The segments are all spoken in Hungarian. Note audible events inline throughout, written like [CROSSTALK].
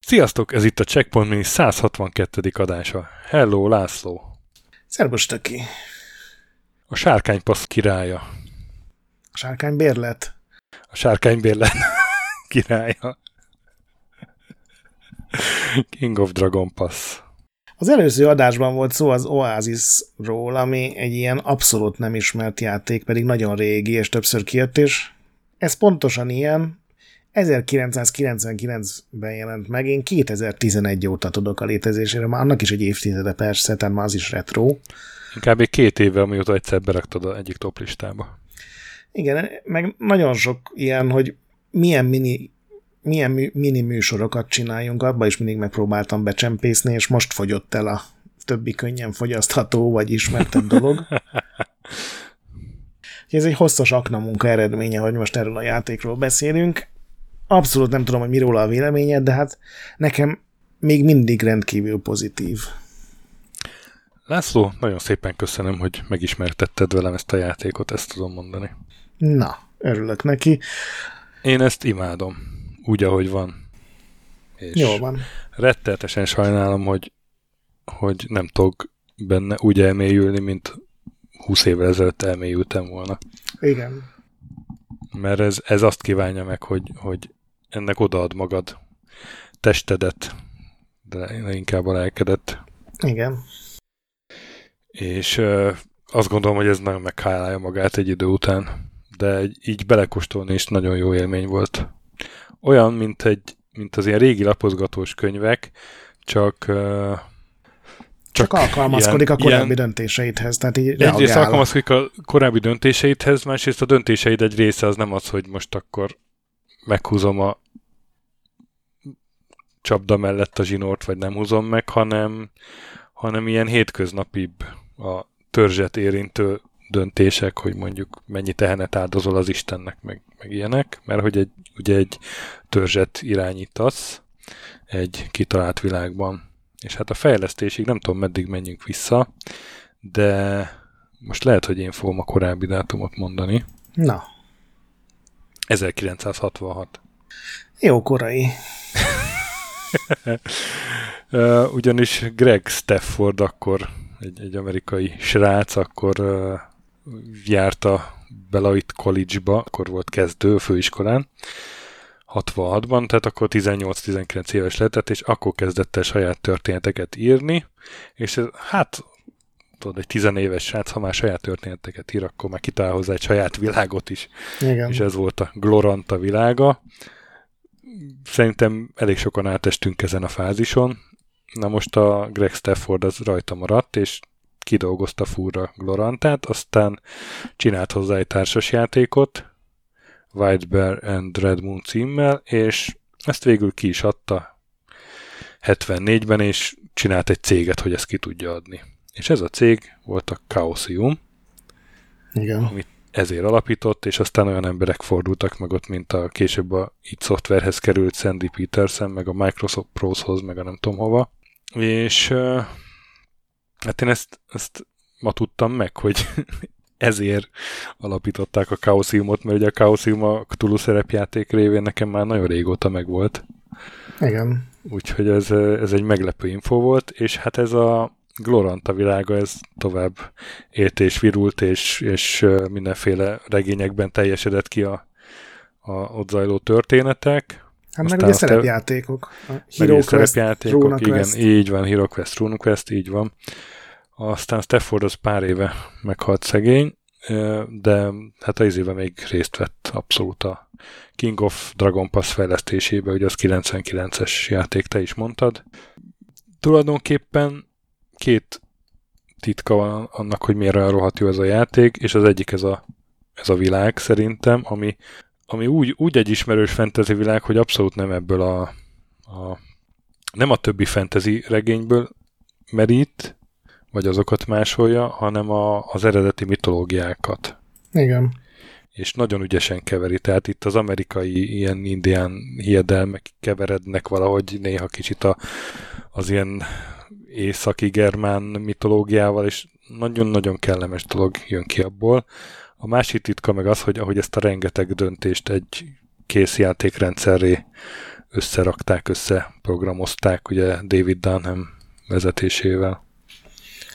Sziasztok, ez itt a Checkpoint Mini 162. adása. Hello, László. Szerbus Töki. A sárkánypassz királya. A sárkány bérlet. A sárkánybérlet [LAUGHS] királya. King of Dragon Pass. Az előző adásban volt szó az Oasisról, ami egy ilyen abszolút nem ismert játék, pedig nagyon régi, és többször kijött, és ez pontosan ilyen. 1999-ben jelent meg, én 2011 óta tudok a létezésére, már annak is egy évtizede persze, tehát már az is retro. Inkább egy két éve, amióta egyszer beraktad a egyik top listába. Igen, meg nagyon sok ilyen, hogy milyen mini milyen mini műsorokat csináljunk, abba is mindig megpróbáltam becsempészni, és most fogyott el a többi könnyen fogyasztható vagy ismertebb dolog. [LAUGHS] Ez egy hosszas akna munka eredménye, hogy most erről a játékról beszélünk. Abszolút nem tudom, hogy mi róla a véleményed, de hát nekem még mindig rendkívül pozitív. László, nagyon szépen köszönöm, hogy megismertetted velem ezt a játékot, ezt tudom mondani. Na, örülök neki. Én ezt imádom, úgy, ahogy van. És Jól van. Retteltesen sajnálom, hogy, hogy nem tudok benne úgy elmélyülni, mint 20 évvel ezelőtt elmélyültem volna. Igen. Mert ez, ez azt kívánja meg, hogy, hogy ennek odaad magad testedet, de inkább a lelkedet. Igen. És uh, azt gondolom, hogy ez nagyon meghálálja magát egy idő után, de így belekóstolni is nagyon jó élmény volt. Olyan, mint, egy, mint az ilyen régi lapozgatós könyvek, csak uh, csak, csak alkalmazkodik ilyen, a korábbi ilyen, döntéseidhez. Tehát így egyrészt alkalmazkodik a korábbi döntéseidhez, másrészt a döntéseid egy része az nem az, hogy most akkor meghúzom a csapda mellett a zsinort, vagy nem húzom meg, hanem, hanem ilyen hétköznapibb a törzset érintő döntések, hogy mondjuk mennyi tehenet áldozol az Istennek, meg, meg ilyenek, mert hogy egy, ugye egy törzset irányítasz egy kitalált világban. És hát a fejlesztésig nem tudom, meddig menjünk vissza, de most lehet, hogy én fogom a korábbi dátumot mondani. Na. 1966. Jó korai. [LAUGHS] Ugyanis Greg Stafford akkor egy, egy amerikai srác, akkor járt a Beloit College-ba, akkor volt kezdő főiskolán, 66-ban, tehát akkor 18-19 éves lehetett, és akkor kezdett el saját történeteket írni, és ez, hát tudod, egy tizenéves srác, ha már saját történeteket ír, akkor már kitál hozzá egy saját világot is. Igen. És ez volt a Gloranta világa. Szerintem elég sokan átestünk ezen a fázison. Na most a Greg Stafford az rajta maradt, és kidolgozta fúra Glorantát, aztán csinált hozzá egy társasjátékot, White Bear and Red Moon címmel, és ezt végül ki is adta 74-ben, és csinált egy céget, hogy ezt ki tudja adni. És ez a cég volt a Chaosium, Igen. amit ezért alapított, és aztán olyan emberek fordultak meg ott, mint a később a itt szoftverhez került Sandy Peterson, meg a Microsoft Proshoz, meg a nem tudom hova. És hát én ezt, ezt ma tudtam meg, hogy [LAUGHS] ezért alapították a Chaosiumot, mert ugye a Chaosium a Cthulhu szerepjáték révén nekem már nagyon régóta megvolt. Igen. Úgyhogy ez, ez egy meglepő info volt, és hát ez a Gloranta világa, ez tovább élt és virult, és, és mindenféle regényekben teljesedett ki a, a ott zajló történetek. Hát meg ugye szerepjátékok. Hero Quest, szerepjátékok, igen, Quest. így van, Hero Quest, Rune Quest, így van. Aztán Stafford az pár éve meghalt szegény, de hát az éve még részt vett abszolút a King of Dragon Pass fejlesztésébe, ugye az 99-es játék, te is mondtad. Tulajdonképpen két titka van annak, hogy miért olyan rohadt jó ez a játék, és az egyik ez a, ez a világ szerintem, ami, ami úgy, úgy egy ismerős fantasy világ, hogy abszolút nem ebből a, a nem a többi fantasy regényből merít, vagy azokat másolja, hanem a, az eredeti mitológiákat. Igen. És nagyon ügyesen keveri, tehát itt az amerikai ilyen indián hiedelmek keverednek valahogy néha kicsit a, az ilyen északi germán mitológiával, és nagyon-nagyon kellemes dolog jön ki abból. A másik titka meg az, hogy ahogy ezt a rengeteg döntést egy kész játékrendszerré összerakták, összeprogramozták, ugye David Dunham vezetésével.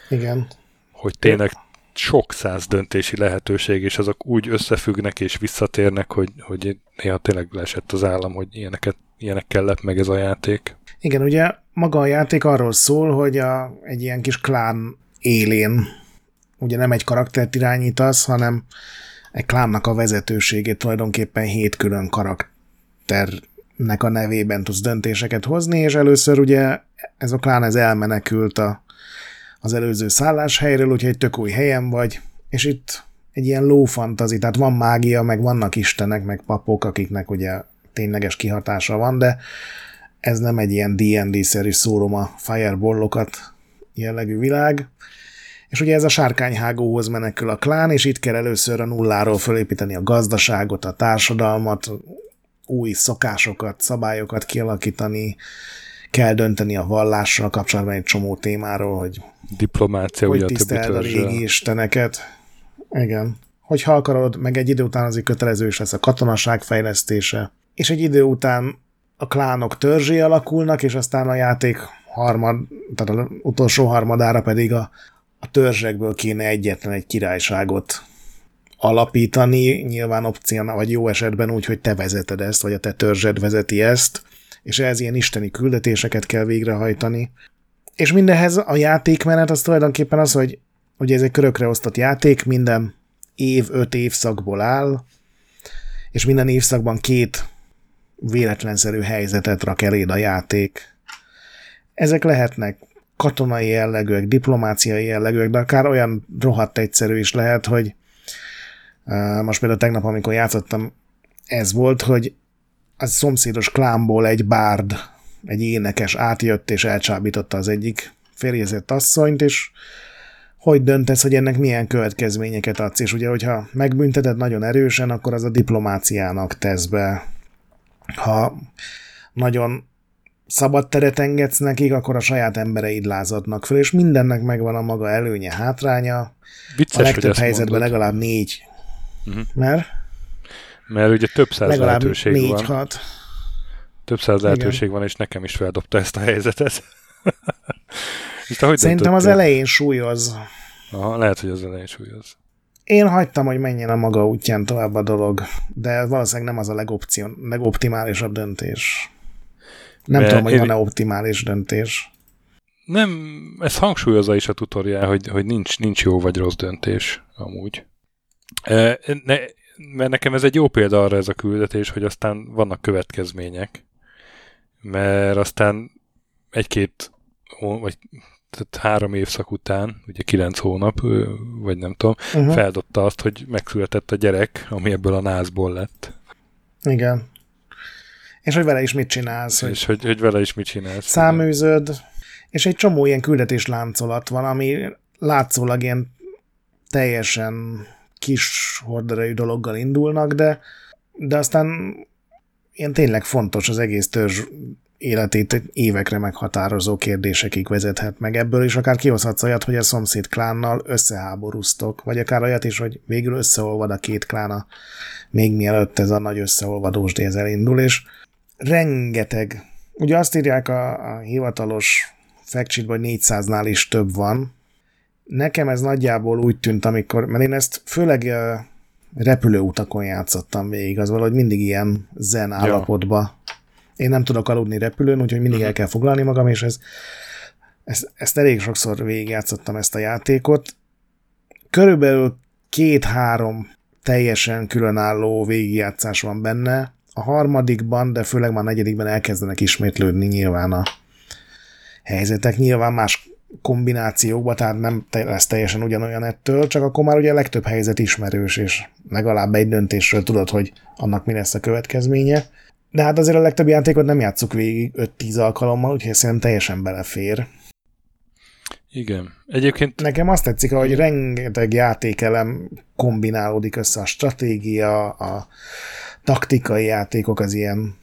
Igen. Hogy tényleg sok száz döntési lehetőség, és azok úgy összefüggnek és visszatérnek, hogy, hogy néha tényleg leesett az állam, hogy ilyeneket, ilyenekkel lep meg ez a játék. Igen, ugye maga a játék arról szól, hogy a, egy ilyen kis klán élén, ugye nem egy karaktert irányítasz, hanem egy klánnak a vezetőségét tulajdonképpen hét külön karakternek a nevében tudsz döntéseket hozni, és először ugye ez a klán ez elmenekült a, az előző szálláshelyről, úgyhogy egy tök új helyen vagy, és itt egy ilyen low fantasy, tehát van mágia, meg vannak istenek, meg papok, akiknek ugye tényleges kihatása van, de ez nem egy ilyen D&D-szerű szórom a fireballokat jellegű világ. És ugye ez a sárkányhágóhoz menekül a klán, és itt kell először a nulláról fölépíteni a gazdaságot, a társadalmat, új szokásokat, szabályokat kialakítani, kell dönteni a vallással kapcsolatban egy csomó témáról, hogy Diplomácia, hogy ugye tiszteld a régi isteneket. Igen. Hogyha akarod, meg egy idő után azért kötelező is lesz a katonaság fejlesztése. És egy idő után a klánok törzsé alakulnak, és aztán a játék harmad, tehát az utolsó harmadára pedig a, a törzsekből kéne egyetlen egy királyságot alapítani, nyilván opcióna, vagy jó esetben úgy, hogy te vezeted ezt, vagy a te törzsed vezeti ezt, és ehhez ilyen isteni küldetéseket kell végrehajtani. És mindenhez a játékmenet az tulajdonképpen az, hogy ugye ez egy körökre osztott játék, minden év öt évszakból áll, és minden évszakban két véletlenszerű helyzetet rak eléd a játék. Ezek lehetnek katonai jellegűek, diplomáciai jellegűek, de akár olyan rohadt egyszerű is lehet, hogy most például tegnap, amikor játszottam, ez volt, hogy a szomszédos klánból egy bárd, egy énekes átjött és elcsábította az egyik férjezett asszonyt, és hogy döntesz, hogy ennek milyen következményeket adsz, és ugye, hogyha megbünteted nagyon erősen, akkor az a diplomáciának tesz be. Ha nagyon szabad teret engedsz nekik, akkor a saját embereid lázadnak fel, és mindennek megvan a maga előnye, hátránya. Vicces, a legtöbb helyzetben mondod. legalább négy. Mhm. Mert Mert ugye több száz legalább lehetőség van. négy-hat. Több száz lehetőség van, és nekem is feldobta ezt a helyzetet. [LAUGHS] és te hogy Szerintem az elején súlyoz. Aha, lehet, hogy az elején súlyoz. Én hagytam, hogy menjen a maga útján tovább a dolog, de valószínűleg nem az a legopcion, legoptimálisabb döntés. Nem Mert tudom, hogy van-e optimális döntés. Nem, ez hangsúlyozza is a tutoriál, hogy, hogy nincs, nincs jó vagy rossz döntés amúgy. E, ne, mert nekem ez egy jó példa arra ez a küldetés, hogy aztán vannak következmények. Mert aztán egy-két vagy tehát három évszak után, ugye kilenc hónap, vagy nem tudom, Uh-huh. feldobta azt, hogy megszületett a gyerek, ami ebből a názból lett. Igen. És hogy vele is mit csinálsz, És hogy, hogy vele is mit csinálsz. száműzöd, és egy csomó ilyen küldetés láncolat van, ami látszólag ilyen teljesen kis horderejű dologgal indulnak, de, de aztán ilyen tényleg fontos az egész törzs életét évekre meghatározó kérdésekig vezethet meg ebből, és akár kihozhatsz olyat, hogy a szomszéd klánnal összeháborúztok, vagy akár olyat is, hogy végül összeolvad a két klána, még mielőtt ez a nagy összeolvadós déz elindul, és rengeteg, ugye azt írják a, a hivatalos fact hogy 400-nál is több van. Nekem ez nagyjából úgy tűnt, amikor, mert én ezt főleg ö, repülőutakon játszottam végig, az valahogy mindig ilyen zen állapotba. Én nem tudok aludni repülőn, úgyhogy mindig el kell foglalni magam, és ez, ezt, ezt elég sokszor végigjátszottam ezt a játékot. Körülbelül két-három teljesen különálló végigjátszás van benne. A harmadikban, de főleg már a negyedikben elkezdenek ismétlődni nyilván a helyzetek. Nyilván más kombinációkba, tehát nem lesz teljesen ugyanolyan ettől, csak akkor már ugye a legtöbb helyzet ismerős, és legalább egy döntésről tudod, hogy annak mi lesz a következménye. De hát azért a legtöbb játékot nem játszuk végig 5-10 alkalommal, úgyhogy szerintem teljesen belefér. Igen. Egyébként Nekem azt tetszik, hogy rengeteg játékelem kombinálódik össze a stratégia, a taktikai játékok, az ilyen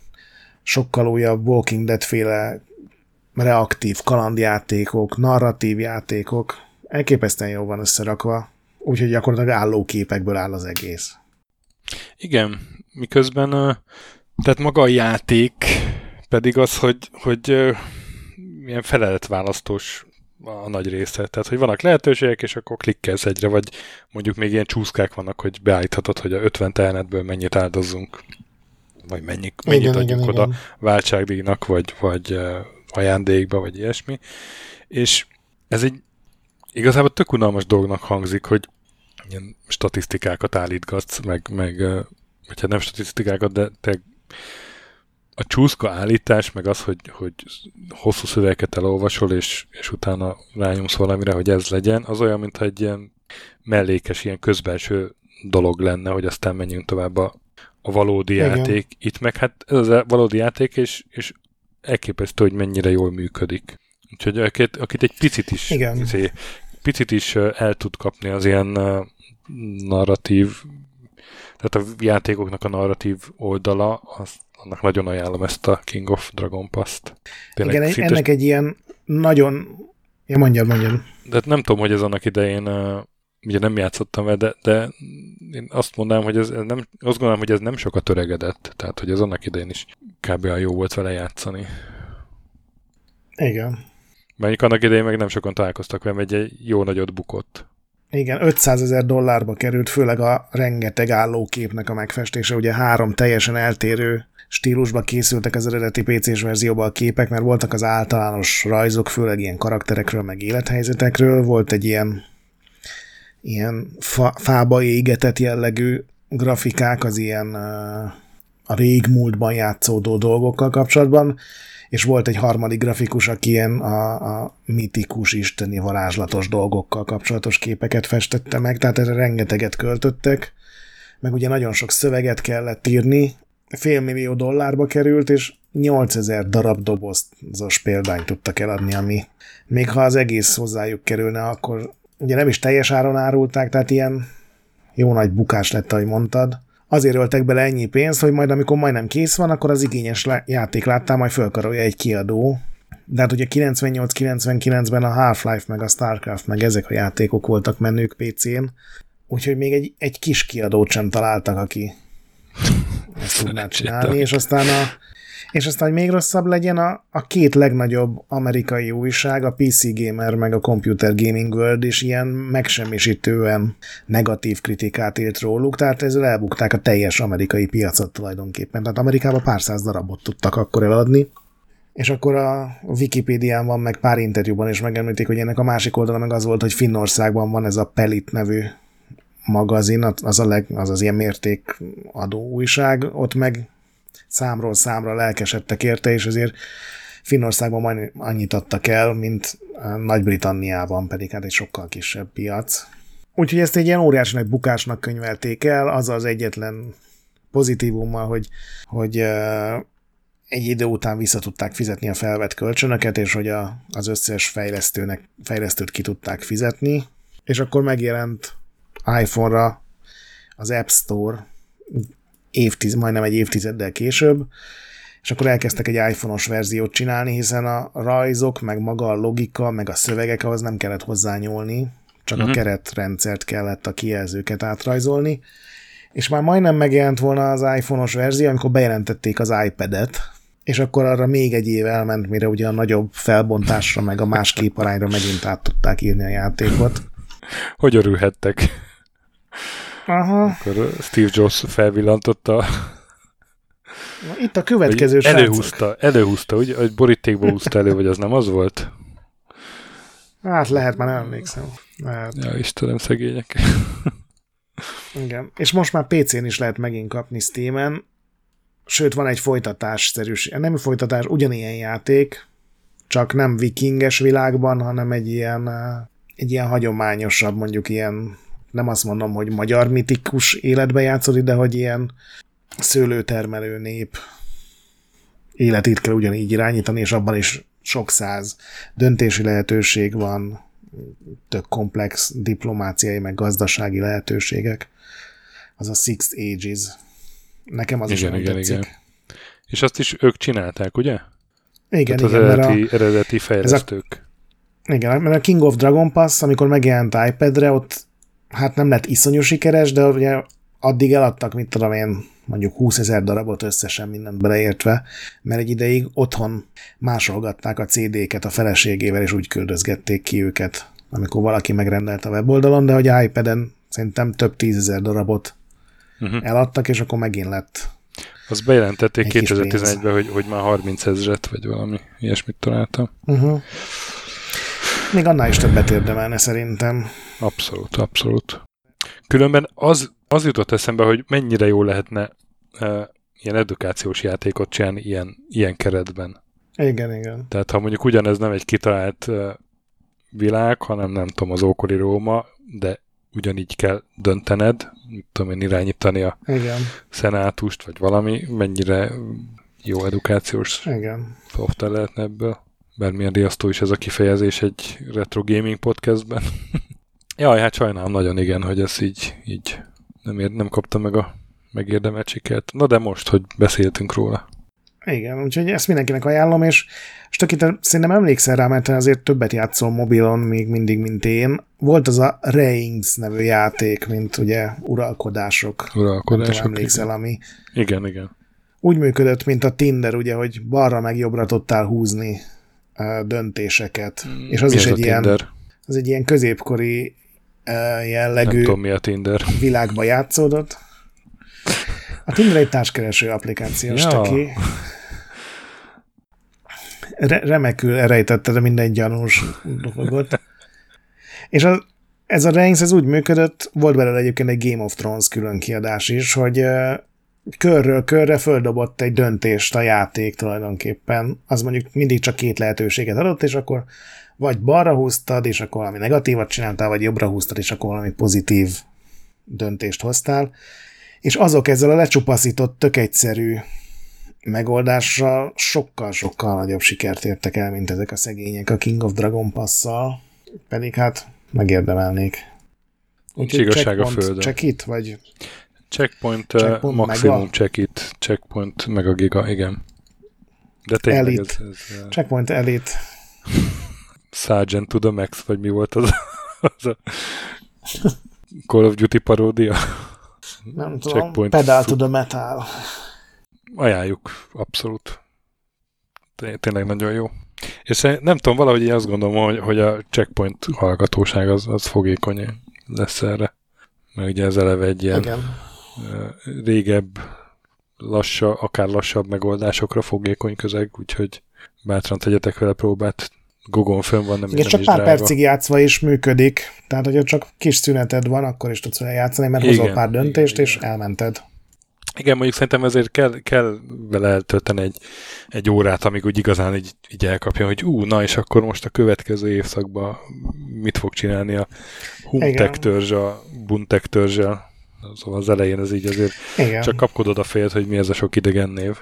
sokkal újabb Walking Dead féle reaktív kalandjátékok, narratív játékok, elképesztően jól van összerakva, úgyhogy gyakorlatilag állóképekből áll az egész. Igen, miközben tehát maga a játék pedig az, hogy, hogy ilyen feleletválasztós a nagy része. Tehát, hogy vannak lehetőségek, és akkor klikkelsz egyre, vagy mondjuk még ilyen csúszkák vannak, hogy beállíthatod, hogy a 50 tehenetből mennyit áldozzunk, vagy mennyi, mennyit igen, adjuk igen, oda igen. váltságdíjnak, vagy, vagy ajándékba, vagy ilyesmi. És ez egy igazából tök unalmas dolognak hangzik, hogy ilyen statisztikákat állítgatsz, meg, meg vagy hát nem statisztikákat, de te a csúszka állítás, meg az, hogy, hogy hosszú szövegeket elolvasol, és, és utána rányomsz valamire, hogy ez legyen, az olyan, mintha egy ilyen mellékes, ilyen közbenső dolog lenne, hogy aztán menjünk tovább a, a valódi Igen. játék. Itt meg hát ez a valódi játék, és, és elképesztő, hogy mennyire jól működik. Úgyhogy akit, akit egy picit is. Izé, picit is el tud kapni az ilyen narratív, tehát a játékoknak a narratív oldala, az, annak nagyon ajánlom ezt a King of Dragon Pass-t. Tényleg Igen, szintes... ennek egy ilyen nagyon... Ja, mondjad, mondjad. De nem tudom, hogy ez annak idején ugye nem játszottam vele, de, de én azt mondanám, hogy ez, ez nem, azt gondolom, hogy ez nem sokat öregedett, tehát hogy ez annak idején is kb. jó volt vele játszani. Igen. Mondjuk annak idején meg nem sokan találkoztak vele, egy jó nagyot bukott. Igen, 500 ezer dollárba került, főleg a rengeteg állóképnek a megfestése, ugye három teljesen eltérő stílusba készültek az eredeti PC-s verzióban a képek, mert voltak az általános rajzok, főleg ilyen karakterekről, meg élethelyzetekről, volt egy ilyen, ilyen fa, fába égetett jellegű grafikák az ilyen a régmúltban játszódó dolgokkal kapcsolatban, és volt egy harmadik grafikus, aki ilyen a, a mitikus, isteni varázslatos dolgokkal kapcsolatos képeket festette meg, tehát erre rengeteget költöttek, meg ugye nagyon sok szöveget kellett írni, fél millió dollárba került, és 8000 darab dobozos példányt tudtak eladni, ami még ha az egész hozzájuk kerülne, akkor ugye nem is teljes áron árulták, tehát ilyen jó nagy bukás lett, ahogy mondtad. Azért öltek bele ennyi pénzt, hogy majd amikor majdnem kész van, akkor az igényes játék láttál, majd fölkarolja egy kiadó. De hát ugye 98-99-ben a Half-Life meg a Starcraft meg ezek a játékok voltak menők PC-n, úgyhogy még egy, egy kis kiadót sem találtak, aki ezt tudná csinálni, és aztán a, és aztán, hogy még rosszabb legyen, a, a két legnagyobb amerikai újság, a PC Gamer meg a Computer Gaming World is ilyen megsemmisítően negatív kritikát írt róluk, tehát ezzel elbukták a teljes amerikai piacot tulajdonképpen. Tehát Amerikában pár száz darabot tudtak akkor eladni, és akkor a Wikipédián van, meg pár interjúban is megemlítik, hogy ennek a másik oldala meg az volt, hogy Finnországban van ez a Pelit nevű magazin, az a leg, az, az ilyen mértékadó újság, ott meg számról számra lelkesedtek érte, és azért Finnországban majd annyit adtak el, mint Nagy-Britanniában, pedig hát egy sokkal kisebb piac. Úgyhogy ezt egy ilyen óriási nagy bukásnak könyvelték el, az az egyetlen pozitívummal, hogy, hogy egy idő után vissza tudták fizetni a felvett kölcsönöket, és hogy a, az összes fejlesztőnek, fejlesztőt ki tudták fizetni, és akkor megjelent iPhone-ra az App Store évtiz, majdnem egy évtizeddel később, és akkor elkezdtek egy iPhone-os verziót csinálni, hiszen a rajzok, meg maga a logika, meg a szövegek, ahhoz nem kellett hozzányúlni, csak uh-huh. a mhm. keretrendszert kellett a kijelzőket átrajzolni, és már majdnem megjelent volna az iPhone-os verzió, amikor bejelentették az iPad-et, és akkor arra még egy év elment, mire ugye a nagyobb felbontásra, meg a más képarányra megint át tudták írni a játékot. Hogy örülhettek? Aha. Akkor Steve Jobs felvillantotta Na, itt a következő Előhúzta, előhúzta, ugye, hogy borítékból húzta elő, vagy az nem az volt? Hát lehet, már nem emlékszem. Lehet. Ja, Istenem, szegények. Igen. És most már PC-n is lehet megint kapni Steam-en, sőt van egy folytatás-szerűs, nem folytatás, ugyanilyen játék, csak nem vikinges világban, hanem egy ilyen, egy ilyen hagyományosabb, mondjuk ilyen nem azt mondom, hogy magyar mitikus életbe játszódik, de hogy ilyen szőlőtermelő nép életét kell ugyanígy irányítani, és abban is sok száz döntési lehetőség van, tök komplex diplomáciai, meg gazdasági lehetőségek. Az a Six Ages. Nekem az igen, is igen, tetszik. igen. És azt is ők csinálták, ugye? Igen, Tehát az igen, mert a, eredeti, eredeti fejlesztők. igen, mert a King of Dragon Pass, amikor megjelent iPad-re, ott hát nem lett iszonyú sikeres, de ugye addig eladtak, mit tudom én, mondjuk 20 ezer darabot összesen mindent beleértve, mert egy ideig otthon másolgatták a CD-ket a feleségével, és úgy küldözgették ki őket, amikor valaki megrendelte a weboldalon, de hogy iPad-en szerintem több tízezer darabot uh-huh. eladtak, és akkor megint lett. Azt bejelentették Egy kis 2011-ben, hogy, hogy már 30 ezret, vagy valami ilyesmit találtam. Uh-huh. Még annál is többet érdemelne szerintem. Abszolút, abszolút. Különben az, az jutott eszembe, hogy mennyire jó lehetne e, ilyen edukációs játékot csinálni ilyen, ilyen keretben. Igen, igen. Tehát ha mondjuk ugyanez nem egy kitalált e, világ, hanem nem tudom, az ókori Róma, de ugyanígy kell döntened, tudom én, irányítani a Igen, szenátust, vagy valami, mennyire jó edukációs igen. szoftver lehetne ebből. Bármilyen riasztó is ez a kifejezés egy retro gaming podcastben. [LAUGHS] Jaj, hát sajnálom nagyon igen, hogy ez így, így nem, ér, nem kapta meg a megérdemelt sikert. Na de most, hogy beszéltünk róla. Igen, úgyhogy ezt mindenkinek ajánlom, és, és tök itt szerintem emlékszel rá, mert te azért többet játszol mobilon még mindig, mint én. Volt az a Reigns nevű játék, mint ugye uralkodások. Nem Uralkodások. tudom, emlékszel, ami Igen, igen. úgy működött, mint a Tinder, ugye, hogy balra meg jobbra tudtál húzni döntéseket. És az Mi is ez egy a ilyen, Tinder? az egy ilyen középkori jellegű tudom, mi a Tinder. világba játszódott. A Tinder egy társkereső applikáció, Ja. ja. ki. Re- remekül elrejtetted minden gyanús dolgot. És az, ez a Reigns, ez úgy működött, volt belőle egyébként egy Game of Thrones külön kiadás is, hogy körről körre földobott egy döntést a játék tulajdonképpen. Az mondjuk mindig csak két lehetőséget adott, és akkor vagy balra húztad, és akkor valami negatívat csináltál, vagy jobbra húztad, és akkor valami pozitív döntést hoztál. És azok ezzel a lecsupaszított, tök egyszerű megoldással sokkal-sokkal nagyobb sikert értek el, mint ezek a szegények a King of Dragon Pass-szal, pedig hát megérdemelnék. Nincs igazság a földön. Check it, vagy Checkpoint, Checkpoint maximum mega. check it, checkpoint meg a giga, igen. De tényleg Elite. ez, ez uh, Checkpoint Elite. [LAUGHS] Sergeant to the Max, vagy mi volt az, az a Call of Duty paródia? Nem tudom, Checkpoint. Pedal to the Metal. Ajánljuk, abszolút. Té- Tényleg nagyon jó. És nem tudom, valahogy én azt gondolom, hogy, hogy a checkpoint hallgatóság az, az fogékony lesz erre. Mert ugye ez eleve egy ilyen Igen. Régebb, lassa, akár lassabb megoldásokra fogékony közeg, úgyhogy bátran tegyetek vele próbát. Gogon fönn van, nem, Igen, csak pár drága. percig játszva is működik. Tehát, hogyha csak kis szüneted van, akkor is tudsz vele játszani, mert Igen, hozol pár igen, döntést, igen. és elmented. Igen, mondjuk szerintem ezért kell, kell vele eltölteni egy, egy órát, amíg úgy igazán így, így elkapja, hogy ú, na és akkor most a következő évszakban mit fog csinálni a Humtek Igen. törzs a Buntek törzsel. Szóval az elején ez így azért Igen. csak kapkodod a fejed, hogy mi ez a sok idegen név.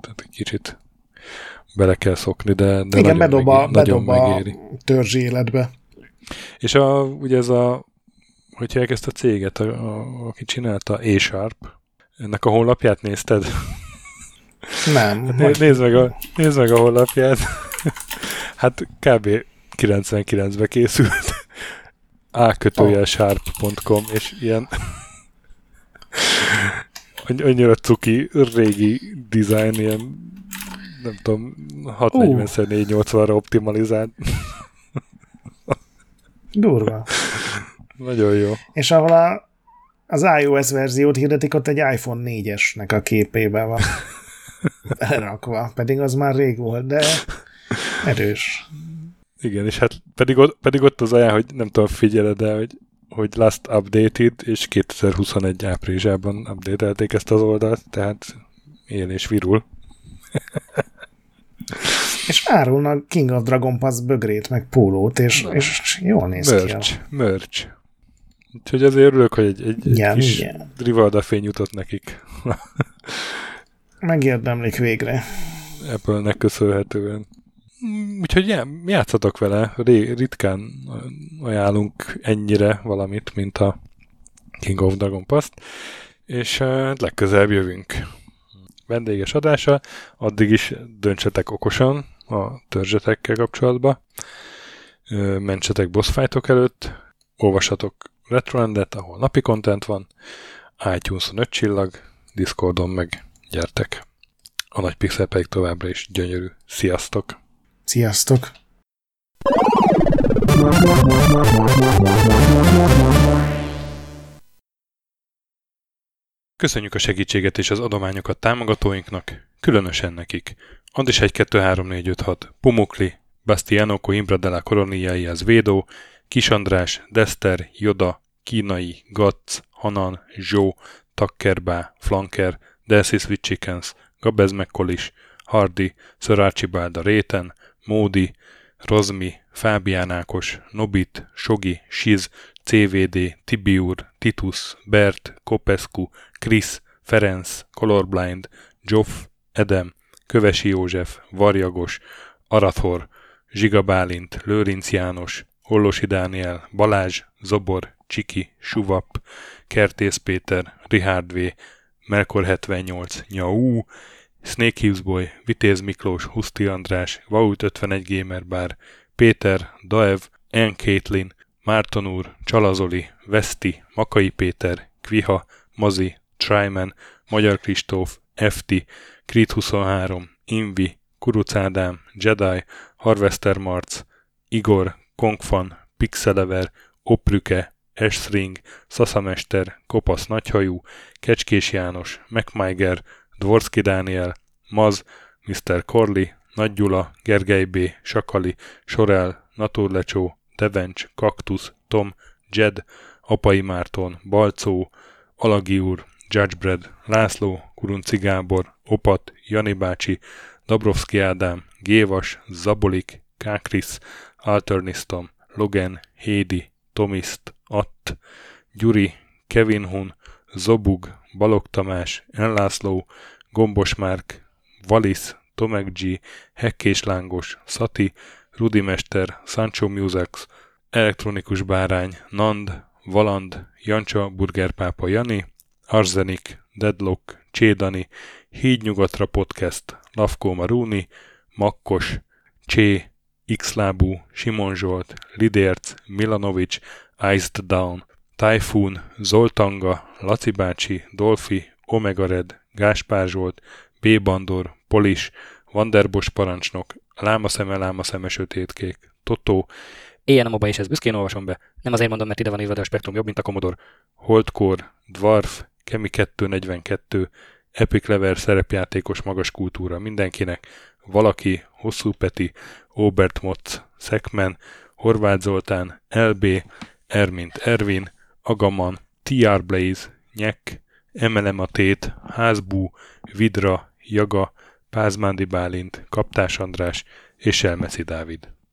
Tehát egy kicsit bele kell szokni, de, de Igen, nagyon, bedob a, megéri, nagyon bedob a megéri. törzsi életbe. És a, ugye ez a, hogy hívják ezt a céget, a, a, aki csinálta, A-Sharp, ennek a honlapját nézted? Nem. [LAUGHS] Hát Né- nézd, meg a, nézd meg a honlapját. [LAUGHS] hát kb. 99-be készült. A sharp.com és ilyen annyira cuki, régi design, ilyen nem tudom, 640x480-ra optimalizált. Durva. Nagyon jó. És ahol a, az iOS verziót hirdetik, ott egy iPhone 4-esnek a képébe van [LAUGHS] elrakva, pedig az már rég volt, de erős. Igen, és hát pedig ott, pedig ott az ajánl, hogy nem tudom, figyeled el, hogy, hogy last updated, és 2021 áprilisában updatelték ezt az oldalt, tehát él és virul. [LAUGHS] És árulnak King of Dragon Pass bögrét, meg pólót, és, és jól néz ki. Merch, merch. Úgyhogy azért örülök, hogy egy, egy, egy Igen, kis igen. Rivalda fény jutott nekik Megérdemlik végre. Apple-nek köszönhetően. Úgyhogy já, játszatok vele, ritkán ajánlunk ennyire valamit, mint a King of Dragon Pass-t, és uh, legközelebb jövünk. Vendéges adása, addig is döntsetek okosan, a törzsetekkel kapcsolatban. Mentsetek boss előtt, olvasatok Retroendet, ahol napi content van, iTunes-on 5 csillag, Discordon meg gyertek. A nagy pixel pedig továbbra is gyönyörű. Sziasztok! Sziasztok! Köszönjük a segítséget és az adományokat támogatóinknak, különösen nekik. Andis 1, 2, 3, 4, 5, 6, Pumukli, Bastiano Coimbra de la Coroniaiaz Védó, Kis András, Dester, Joda, Kínai, Gatz, Hanan, Zsó, Takkerbá, Flanker, Delcy Sweet Chickens, Gabez Mekkolis, Hardy, Sir Archibald a Réten, Módi, Rozmi, Fábián Ákos, Nobit, Sogi, Siz, CVD, Tibiur, Titus, Bert, Kopescu, Krisz, Ferenc, Colorblind, Joff, Edem, Kövesi József, Varjagos, Arathor, Zsiga Bálint, Lőrinc János, Hollosi Dániel, Balázs, Zobor, Csiki, Suvap, Kertész Péter, Richard V, Melkor 78, Nyau, Snake Hughes Vitéz Miklós, Huszti András, Vaut 51 Gamer Bar, Péter, Daev, N. Caitlin, Márton úr, Csalazoli, Veszti, Makai Péter, Kviha, Mazi, Tryman, Magyar Kristóf, FT, Krit 23, Invi, Kuruc Ádám, Jedi, Harvester Marc, Igor, Kongfan, Pixelever, Oprüke, Esring, Szaszamester, Kopasz Nagyhajú, Kecskés János, MacMiger, Dvorski Dániel, Maz, Mr. Corley, Nagy Gyula, Gergely B., Sakali, Sorel, Naturlecsó, Devencs, Kaktusz, Tom, Jed, Apai Márton, Balcó, Alagi úr, Judgebred, László, Kurunci Gábor, Opat, Jani bácsi, Dabrowski Ádám, Gévas, Zabolik, Kákris, Alternisztom, Logan, Hédi, Tomiszt, Att, Gyuri, Kevin Hun, Zobug, Balog Tamás, Enlászló, Gombos Márk, Valisz, Tomek G, Hekkés Lángos, Szati, Rudimester, Sancho Musex, Elektronikus Bárány, Nand, Valand, Jancsa, Burgerpápa Jani, Arzenik, Deadlock, Csédani, Hídnyugatra Podcast, Lavkó Maruni, Makkos, Csé, Xlábú, Simon Zsolt, Lidérc, Milanovic, Iced Down, Typhoon, Zoltanga, Laci bácsi, Dolfi, Omega Red, Gáspár Zsolt, B. Bandor, Polis, Vanderbos parancsnok, Lámaszeme, Lámaszeme sötétkék, Totó, Éjjel a moba és ezt büszkén olvasom be. Nem azért mondom, mert ide van írva, de a spektrum jobb, mint a Commodore. Holdcore, Dwarf, Kemi 242, Epic Lever szerepjátékos magas kultúra mindenkinek, valaki, Hosszú Peti, Obert Motz, Szekmen, Horváth Zoltán, LB, Ermint Ervin, Agaman, TR Blaze, Nyek, Emelem a Házbú, Vidra, Jaga, Pázmándi Bálint, Kaptás András és Elmeszi Dávid.